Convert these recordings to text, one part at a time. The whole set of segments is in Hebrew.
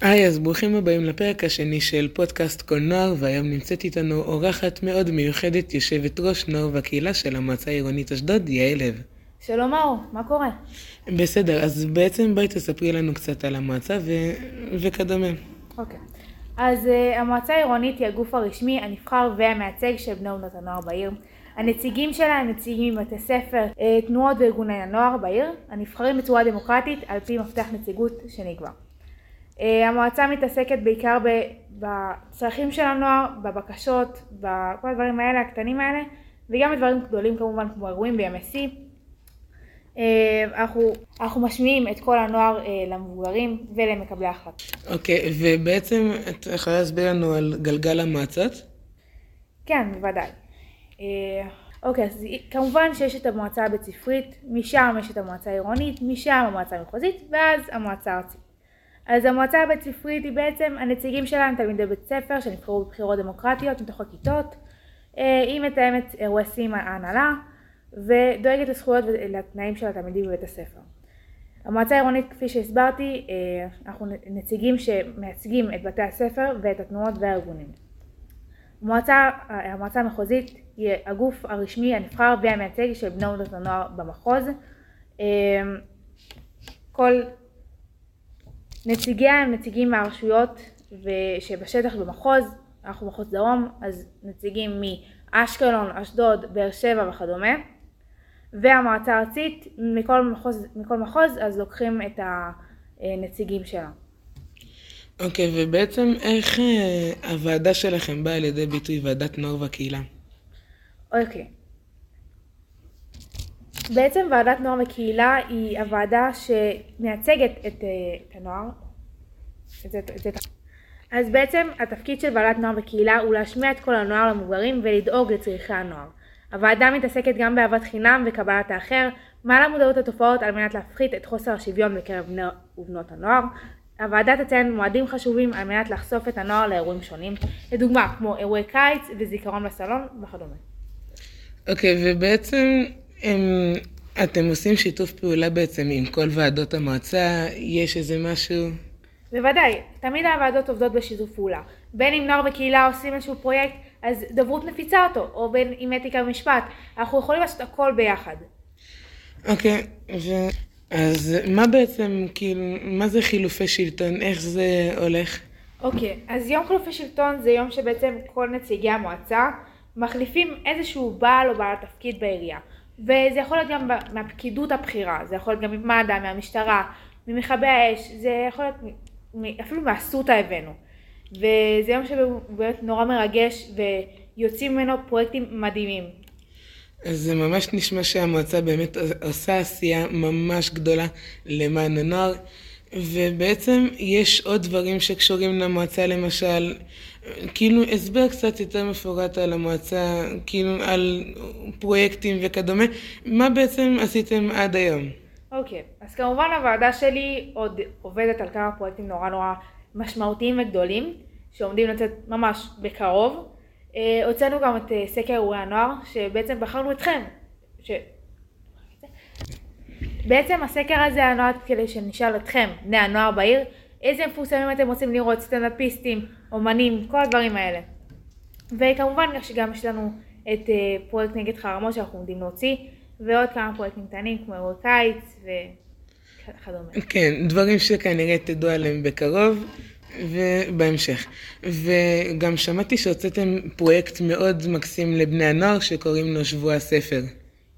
היי, אז ברוכים הבאים לפרק השני של פודקאסט קולנוע, והיום נמצאת איתנו אורחת מאוד מיוחדת, יושבת ראש נוער והקהילה של המועצה העירונית אשדוד, יעל לב. שלום מאור, מה קורה? בסדר, אז בעצם בואי תספרי לנו קצת על המועצה ו... וכדומה. אוקיי. אז uh, המועצה העירונית היא הגוף הרשמי, הנבחר והמייצג של בני ובנות הנוער בעיר. הנציגים שלה הם נציגים מבתי ספר, uh, תנועות וארגוני הנוער בעיר, הנבחרים בצורה דמוקרטית על פי מפתח נציגות שנקבע. Uh, המועצה מתעסקת בעיקר בצרכים של הנוער, בבקשות, בכל הדברים האלה, הקטנים האלה, וגם בדברים גדולים כמובן כמו אירועים בימי שיא. אה, אנחנו, אנחנו משמיעים את כל הנוער אה, למבוגרים ולמקבלי ההחלטות. אוקיי, okay, ובעצם את יכולה להסביר לנו על גלגל המועצות? כן, בוודאי. אה, אוקיי, אז כמובן שיש את המועצה הבית ספרית, משם יש את המועצה העירונית, משם המועצה המחוזית, ואז המועצה הארצית. אז המועצה הבית ספרית היא בעצם, הנציגים הם תלמידי בית ספר שנבחרו בבחירות דמוקרטיות מתוך הכיתות, היא מתאמת אירועי שיא ההנהלה, ודואגת לזכויות ולתנאים של התלמידים בבית הספר. המועצה העירונית כפי שהסברתי אה, אנחנו נציגים שמייצגים את בתי הספר ואת התנועות והארגונים. המועצה, המועצה המחוזית היא הגוף הרשמי הנבחר והמייצג של בני ובנות הנוער במחוז. אה, כל נציגיה הם נציגים מהרשויות שבשטח במחוז, אנחנו מחוז דרום, אז נציגים מאשקלון, אשדוד, באר שבע וכדומה. והמועצה הארצית מכל מחוז, מכל מחוז אז לוקחים את הנציגים שלה. אוקיי, okay, ובעצם איך uh, הוועדה שלכם באה לידי ביטוי ועדת נוער והקהילה? אוקיי. Okay. בעצם ועדת נוער וקהילה היא הוועדה שמייצגת את, uh, את הנוער. את את זה. אז בעצם התפקיד של ועדת נוער וקהילה הוא להשמיע את כל הנוער למבוגרים ולדאוג לצריכי הנוער. הוועדה מתעסקת גם באהבת חינם וקבלת האחר, מעלה מודעות לתופעות על מנת להפחית את חוסר השוויון בקרב בני ובנות הנוער. הוועדה תציין מועדים חשובים על מנת לחשוף את הנוער לאירועים שונים, לדוגמה כמו אירועי קיץ וזיכרון בסלון וכדומה. אוקיי, okay, ובעצם הם, אתם עושים שיתוף פעולה בעצם עם כל ועדות המועצה, יש איזה משהו? בוודאי, תמיד הוועדות עובדות בשיתוף פעולה. בין אם נוער וקהילה עושים איזשהו פרויקט, אז דוברות מפיצה אותו, או בין אם אתיקה ומשפט. אנחנו יכולים לעשות הכל ביחד. אוקיי, okay, ו... אז מה בעצם, כאילו, מה זה חילופי שלטון? איך זה הולך? אוקיי, okay, אז יום חילופי שלטון זה יום שבעצם כל נציגי המועצה מחליפים איזשהו בעל או בעל תפקיד בעירייה. וזה יכול להיות גם מהפקידות הבכירה, זה יכול להיות גם ממד"א, מהמשטרה, ממכבי האש, זה יכול להיות אפילו מאסותא הבאנו. וזה יום שבאמת נורא מרגש ויוצאים ממנו פרויקטים מדהימים. זה ממש נשמע שהמועצה באמת עושה עשייה ממש גדולה למען הנוער, ובעצם יש עוד דברים שקשורים למועצה, למשל, כאילו הסבר קצת יותר מפורט על המועצה, כאילו על פרויקטים וכדומה, מה בעצם עשיתם עד היום? אוקיי, okay. אז כמובן הוועדה שלי עוד עובדת על כמה פרויקטים נורא נורא משמעותיים וגדולים, שעומדים לצאת ממש בקרוב. אה, הוצאנו גם את אה, סקר אירועי הנוער, שבעצם בחרנו אתכם. ש... בעצם הסקר הזה היה נועד כדי שנשאל אתכם, בני הנוער בעיר, איזה מפורסמים אתם רוצים לראות, סטנדאפיסטים, אומנים, כל הדברים האלה. וכמובן שגם יש לנו את אה, פרויקט נגד חרמות שאנחנו עומדים להוציא, ועוד כמה פרויקטים קטנים כמו אירועי קיץ וכדומה. כן, דברים שכנראה תדעו עליהם בקרוב. ובהמשך. וגם שמעתי שהוצאתם פרויקט מאוד מקסים לבני הנוער שקוראים לו שבוע הספר.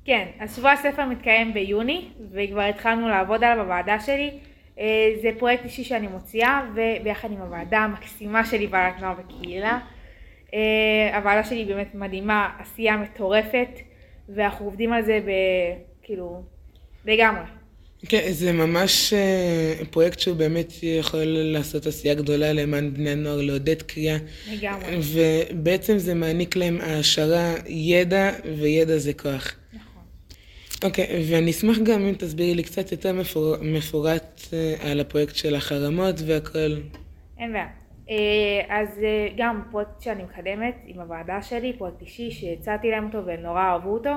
כן, אז שבוע הספר מתקיים ביוני, וכבר התחלנו לעבוד עליו בוועדה שלי. אה, זה פרויקט אישי שאני מוציאה, וביחד עם הוועדה המקסימה שלי, ועדת נוער וקהילה. אה, הוועדה שלי באמת מדהימה, עשייה מטורפת, ואנחנו עובדים על זה כאילו לגמרי. כן, זה ממש אה, פרויקט שהוא באמת יכול לעשות עשייה גדולה למען בני הנוער, לעודד קריאה. לגמרי. ובעצם זה מעניק להם העשרה, ידע, וידע זה כוח. אוקיי, ואני אשמח גם אם תסבירי לי קצת יותר מפור... מפורט אה, על הפרויקט של החרמות והכל. אין בעיה. אה, אז גם פרויקט שאני מקדמת עם הוועדה שלי, פרויקט אישי שהצעתי להם אותו והם נורא אהבו אותו.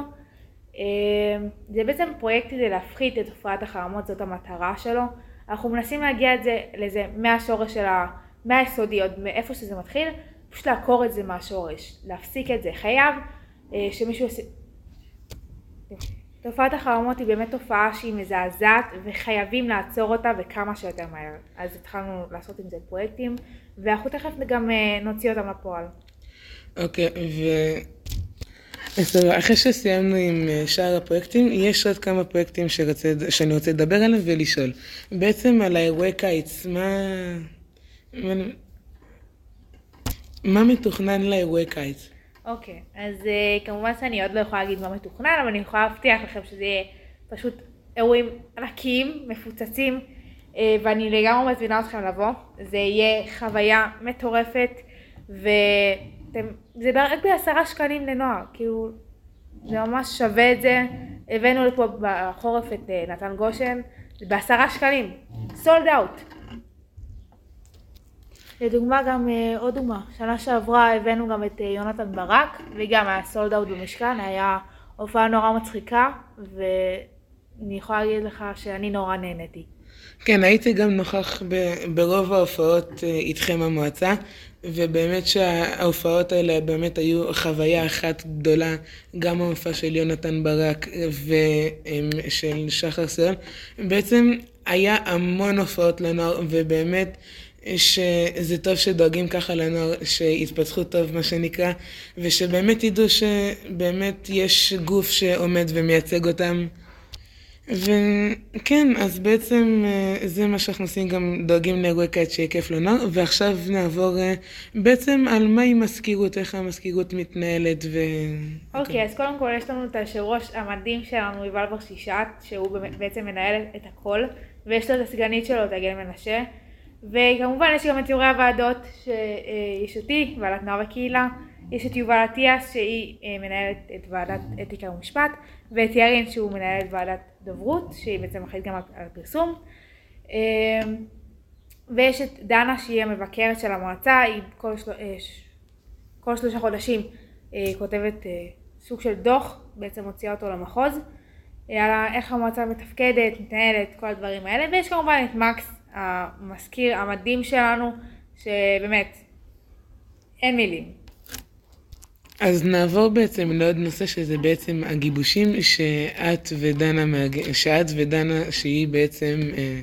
זה בעצם פרויקט כדי להפחית את תופעת החרמות, זאת המטרה שלו. אנחנו מנסים להגיע את זה, לזה מהשורש של ה... מהיסודי, עוד מאיפה שזה מתחיל, פשוט לעקור את זה מהשורש, להפסיק את זה. חייב אה, שמישהו. תופעת החרמות היא באמת תופעה שהיא מזעזעת וחייבים לעצור אותה וכמה שיותר מהר. אז התחלנו לעשות עם זה פרויקטים ואנחנו תכף גם אה, נוציא אותם לפועל. אוקיי, ו... בסדר, אחרי שסיימנו עם אה, שאר הפרויקטים, יש עוד כמה פרויקטים שרצה, שאני רוצה לדבר עליהם ולשאול. בעצם על האירועי קיץ. מה... מה מתוכנן לאירועי קיץ? אוקיי, okay, אז uh, כמובן שאני עוד לא יכולה להגיד מה מתוכנן, אבל אני יכולה להבטיח לכם שזה יהיה פשוט אירועים ענקיים, מפוצצים, uh, ואני לגמרי מזמינה אתכם לבוא. זה יהיה חוויה מטורפת, וזה רק בעשרה שקלים לנוער, כאילו, זה ממש שווה את זה. הבאנו לפה בחורף את uh, נתן גושן, בעשרה שקלים, סולד אאוט. לדוגמה גם אה, עוד דוגמה, שנה שעברה הבאנו גם את אה, יונתן ברק וגם היה סולד אאוט במשכן, היה הופעה נורא מצחיקה ואני יכולה להגיד לך שאני נורא נהניתי. כן, הייתי גם נוכח ב, ברוב ההופעות אה, איתכם המועצה, ובאמת שההופעות האלה באמת היו חוויה אחת גדולה, גם המופע של יונתן ברק ושל שחר סול. בעצם היה המון הופעות לנוער, ובאמת שזה טוב שדואגים ככה לנוער, שיתפתחו טוב מה שנקרא, ושבאמת ידעו שבאמת יש גוף שעומד ומייצג אותם. וכן, אז בעצם אה, זה מה שאנחנו עושים, גם דואגים לאירועי קיץ שיהיה כיף לנוער, ועכשיו נעבור אה, בעצם על מהי המזכירות, איך המזכירות מתנהלת ו... אוקיי, okay, אז קודם כל יש לנו את היושב ראש המדהים שלנו, יובל ברשישת, שהוא בעצם מנהל את הכל, ויש לו את הסגנית שלו, את הגל מנשה. וכמובן יש גם את יו"רי הוועדות שיש אותי, ועדת נוער וקהילה, יש את יובל אטיאס שהיא אה, מנהלת את ועדת אתיקה ומשפט, ואת ירין שהוא מנהל את ועדת דוברות, שהיא בעצם אחראית גם על פרסום. אה, ויש את דנה שהיא המבקרת של המועצה, היא כל, של... אה, כל שלושה חודשים כותבת סוג של דוח, בעצם מוציאה אותו למחוז, על איך המועצה מתפקדת, מתנהלת, כל הדברים האלה, ויש כמובן את מקס המזכיר המדהים שלנו, שבאמת, אין מילים. אז נעבור בעצם לעוד נושא שזה בעצם הגיבושים שאת ודנה, שאת ודנה שהיא בעצם אה,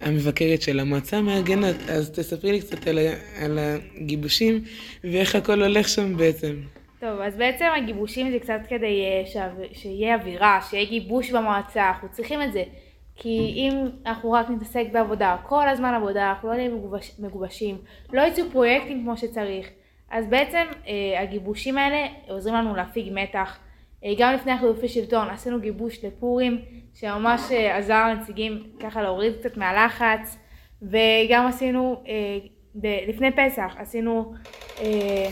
המבקרת של המועצה מארגנת, אז תספרי לי קצת על, על הגיבושים ואיך הכל הולך שם בעצם. טוב, אז בעצם הגיבושים זה קצת כדי אה, שיהיה אווירה, שיהיה גיבוש במועצה, אנחנו צריכים את זה. כי אם אנחנו רק נתעסק בעבודה, כל הזמן עבודה, אנחנו לא נהיה מגובש, מגובשים, לא יצאו פרויקטים כמו שצריך, אז בעצם אה, הגיבושים האלה עוזרים לנו להפיג מתח. אה, גם לפני החילופי שלטון עשינו גיבוש לפורים, שממש אה, עזר לנציגים ככה להוריד קצת מהלחץ, וגם עשינו, אה, ב- לפני פסח עשינו, אה,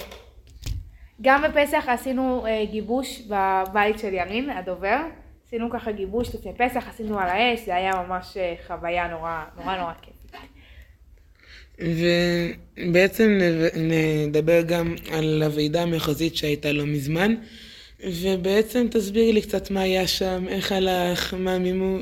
גם בפסח עשינו אה, גיבוש בבית של ירין, הדובר. עשינו ככה גיבוש לפני פסח, עשינו על האש, זה היה ממש אה, חוויה נורא נורא נורא כיפית. ובעצם נדבר גם על הוועידה המחוזית שהייתה לא מזמן, ובעצם תסבירי לי קצת מה היה שם, איך הלך, מה מימו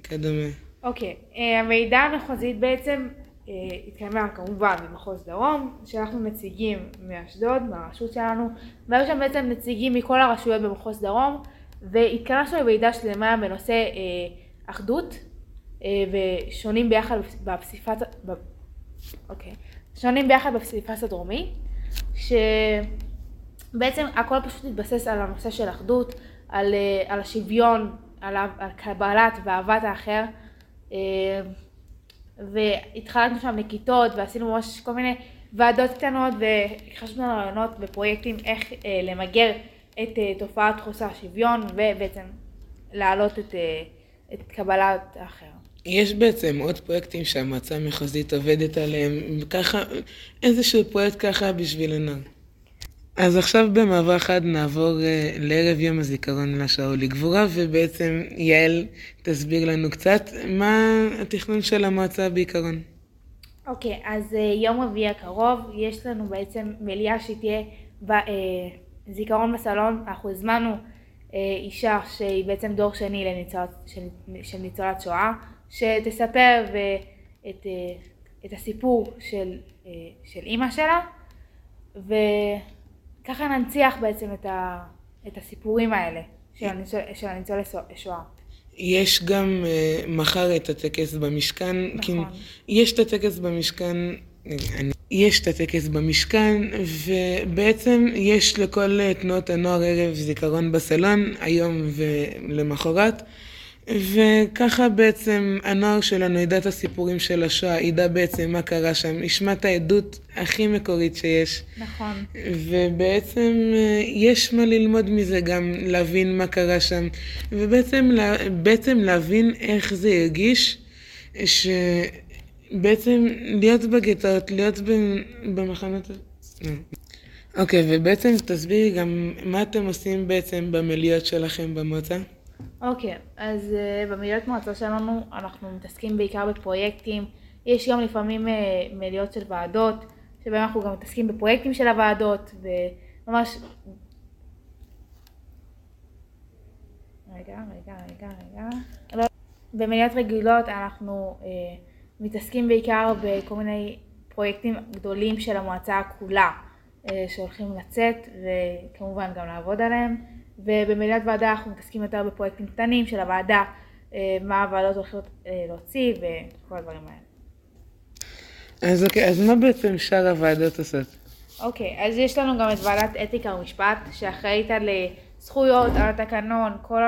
וכדומה. אוקיי, okay. אה, הוועידה המחוזית בעצם אה, התקיימה כמובן במחוז דרום, שלחנו נציגים מאשדוד, מהרשות שלנו, והיו שם בעצם נציגים מכל הרשויות במחוז דרום. והתכנסנו לוועידה שלמה בנושא אה, אחדות אה, ושונים ביחד בפסיפס, ב, אוקיי, שונים ביחד בפסיפס הדרומי, שבעצם הכל פשוט התבסס על הנושא של אחדות, על, אה, על השוויון, על, על קבלת ואהבת האחר. אה, והתחלנו שם לכיתות ועשינו ממש כל מיני ועדות קטנות והכנסנו רעיונות ופרויקטים איך אה, למגר את uh, תופעת חוסר השוויון ובעצם להעלות את, uh, את קבלת האחר. יש בעצם עוד פרויקטים שהמועצה המחוזית עובדת עליהם, ככה, איזשהו פרויקט ככה בשבילנו. אז עכשיו במעבר חד נעבור uh, לערב יום הזיכרון לשאול לגבורה, ובעצם יעל תסביר לנו קצת מה התכנון של המועצה בעיקרון. אוקיי, okay, אז uh, יום רביעי הקרוב יש לנו בעצם מליאה שתהיה ב... Uh, זיכרון בסלון, אנחנו הזמנו אה, אישה שהיא בעצם דור שני לניצול, של, של ניצולת שואה, שתספר את, אה, את הסיפור של, אה, של אימא שלה, וככה ננציח בעצם את, ה, את הסיפורים האלה של הניצולי שואה. יש גם uh, מחר את הטקס במשכן. נכון. כי יש את הטקס במשכן, אני, יש את הטקס במשכן, ובעצם יש לכל תנועות הנוער ערב זיכרון בסלון, היום ולמחרת. וככה בעצם הנוער שלנו ידע את הסיפורים של השואה, ידע בעצם מה קרה שם, ישמע את העדות הכי מקורית שיש. נכון. ובעצם אה, יש מה ללמוד מזה גם, להבין מה קרה שם, ובעצם בעצם להבין איך זה הרגיש, שבעצם להיות בגטאות, להיות במחנות... אוקיי, ובעצם תסבירי גם מה אתם עושים בעצם במליאות שלכם במועצה? אוקיי, okay, אז uh, במליאת מועצה שלנו אנחנו מתעסקים בעיקר בפרויקטים, יש גם לפעמים uh, מליאות של ועדות, שבהם אנחנו גם מתעסקים בפרויקטים של הוועדות, וממש... רגע, רגע, רגע, רגע. לא, במליאת רגילות אנחנו uh, מתעסקים בעיקר בכל מיני פרויקטים גדולים של המועצה כולה, uh, שהולכים לצאת, וכמובן גם לעבוד עליהם. ובמליאת ועדה אנחנו מתעסקים יותר בפרויקטים קטנים של הוועדה, אה, מה הוועדות הולכות אה, להוציא וכל הדברים האלה. אז אוקיי, אז מה בעצם שאר הוועדות עושות? אוקיי, אז יש לנו גם את ועדת אתיקה ומשפט, שאחראית על אה, זכויות, על התקנון, כל,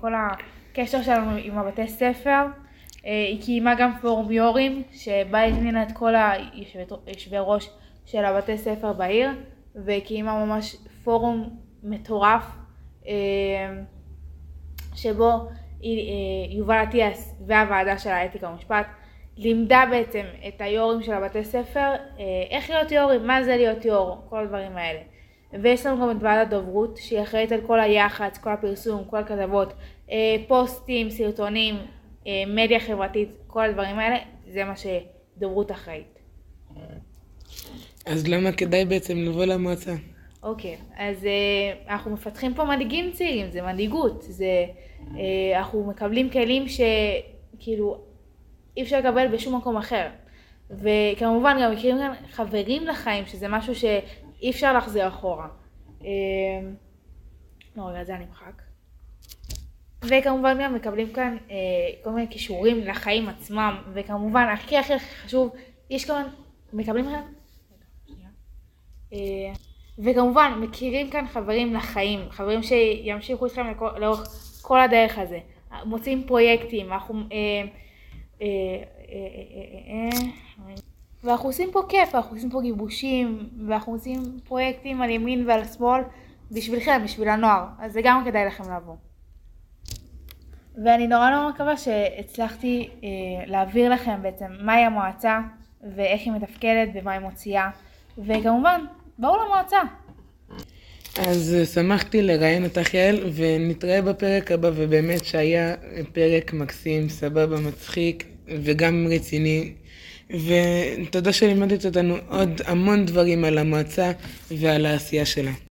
כל הקשר שלנו עם הבתי ספר. היא קיימה גם פורום יו"רים, שבה הזמינה את כל היושבי ראש של הבתי ספר בעיר, וקיימה ממש פורום מטורף אה, שבו אה, יובל אטיאס והוועדה של האתיקה ומשפט לימדה בעצם את היו"רים של הבתי ספר אה, איך להיות יו"רים, מה זה להיות יו"ר, כל הדברים האלה. ויש לנו גם את ועדת דוברות שהיא אחראית על כל היח"צ, כל הפרסום, כל הכתבות, פוסטים, סרטונים, מדיה חברתית, כל הדברים האלה, זה מה שדוברות אחראית. אז למה כדאי בעצם לבוא למועצה? אוקיי, okay, אז uh, אנחנו מפתחים פה מנהיגים צעירים, זה מנהיגות, זה, uh, אנחנו מקבלים כלים שכאילו אי אפשר לקבל בשום מקום אחר. וכמובן גם מכירים כאן חברים לחיים, שזה משהו שאי אפשר להחזיר אחורה. Uh, לא, רגע, זה נמחק. וכמובן גם מקבלים כאן uh, כל מיני כישורים לחיים עצמם, וכמובן הכי הכי חשוב, יש כאן, מקבלים כאן... Uh, וכמובן, מכירים כאן חברים לחיים, חברים שימשיכו איתכם לאורך כל הדרך הזה. מוצאים פרויקטים, אנחנו... אה, אה, אה, ואנחנו עושים פה כיף, אנחנו עושים פה גיבושים, ואנחנו עושים פרויקטים על ימין ועל שמאל בשבילכם, בשביל הנוער, אז זה גם כדאי לכם לבוא. ואני נורא נורא מקווה שהצלחתי אה, להעביר לכם בעצם מהי המועצה ואיך היא מתפקדת ומה היא מוציאה, וכמובן, בואו למועצה. אז אה, שמחתי לראיין אותך יעל, ונתראה בפרק הבא, ובאמת שהיה פרק מקסים, סבבה, מצחיק, וגם רציני. ותודה שלימדת אותנו עוד המון דברים על המועצה ועל העשייה שלה.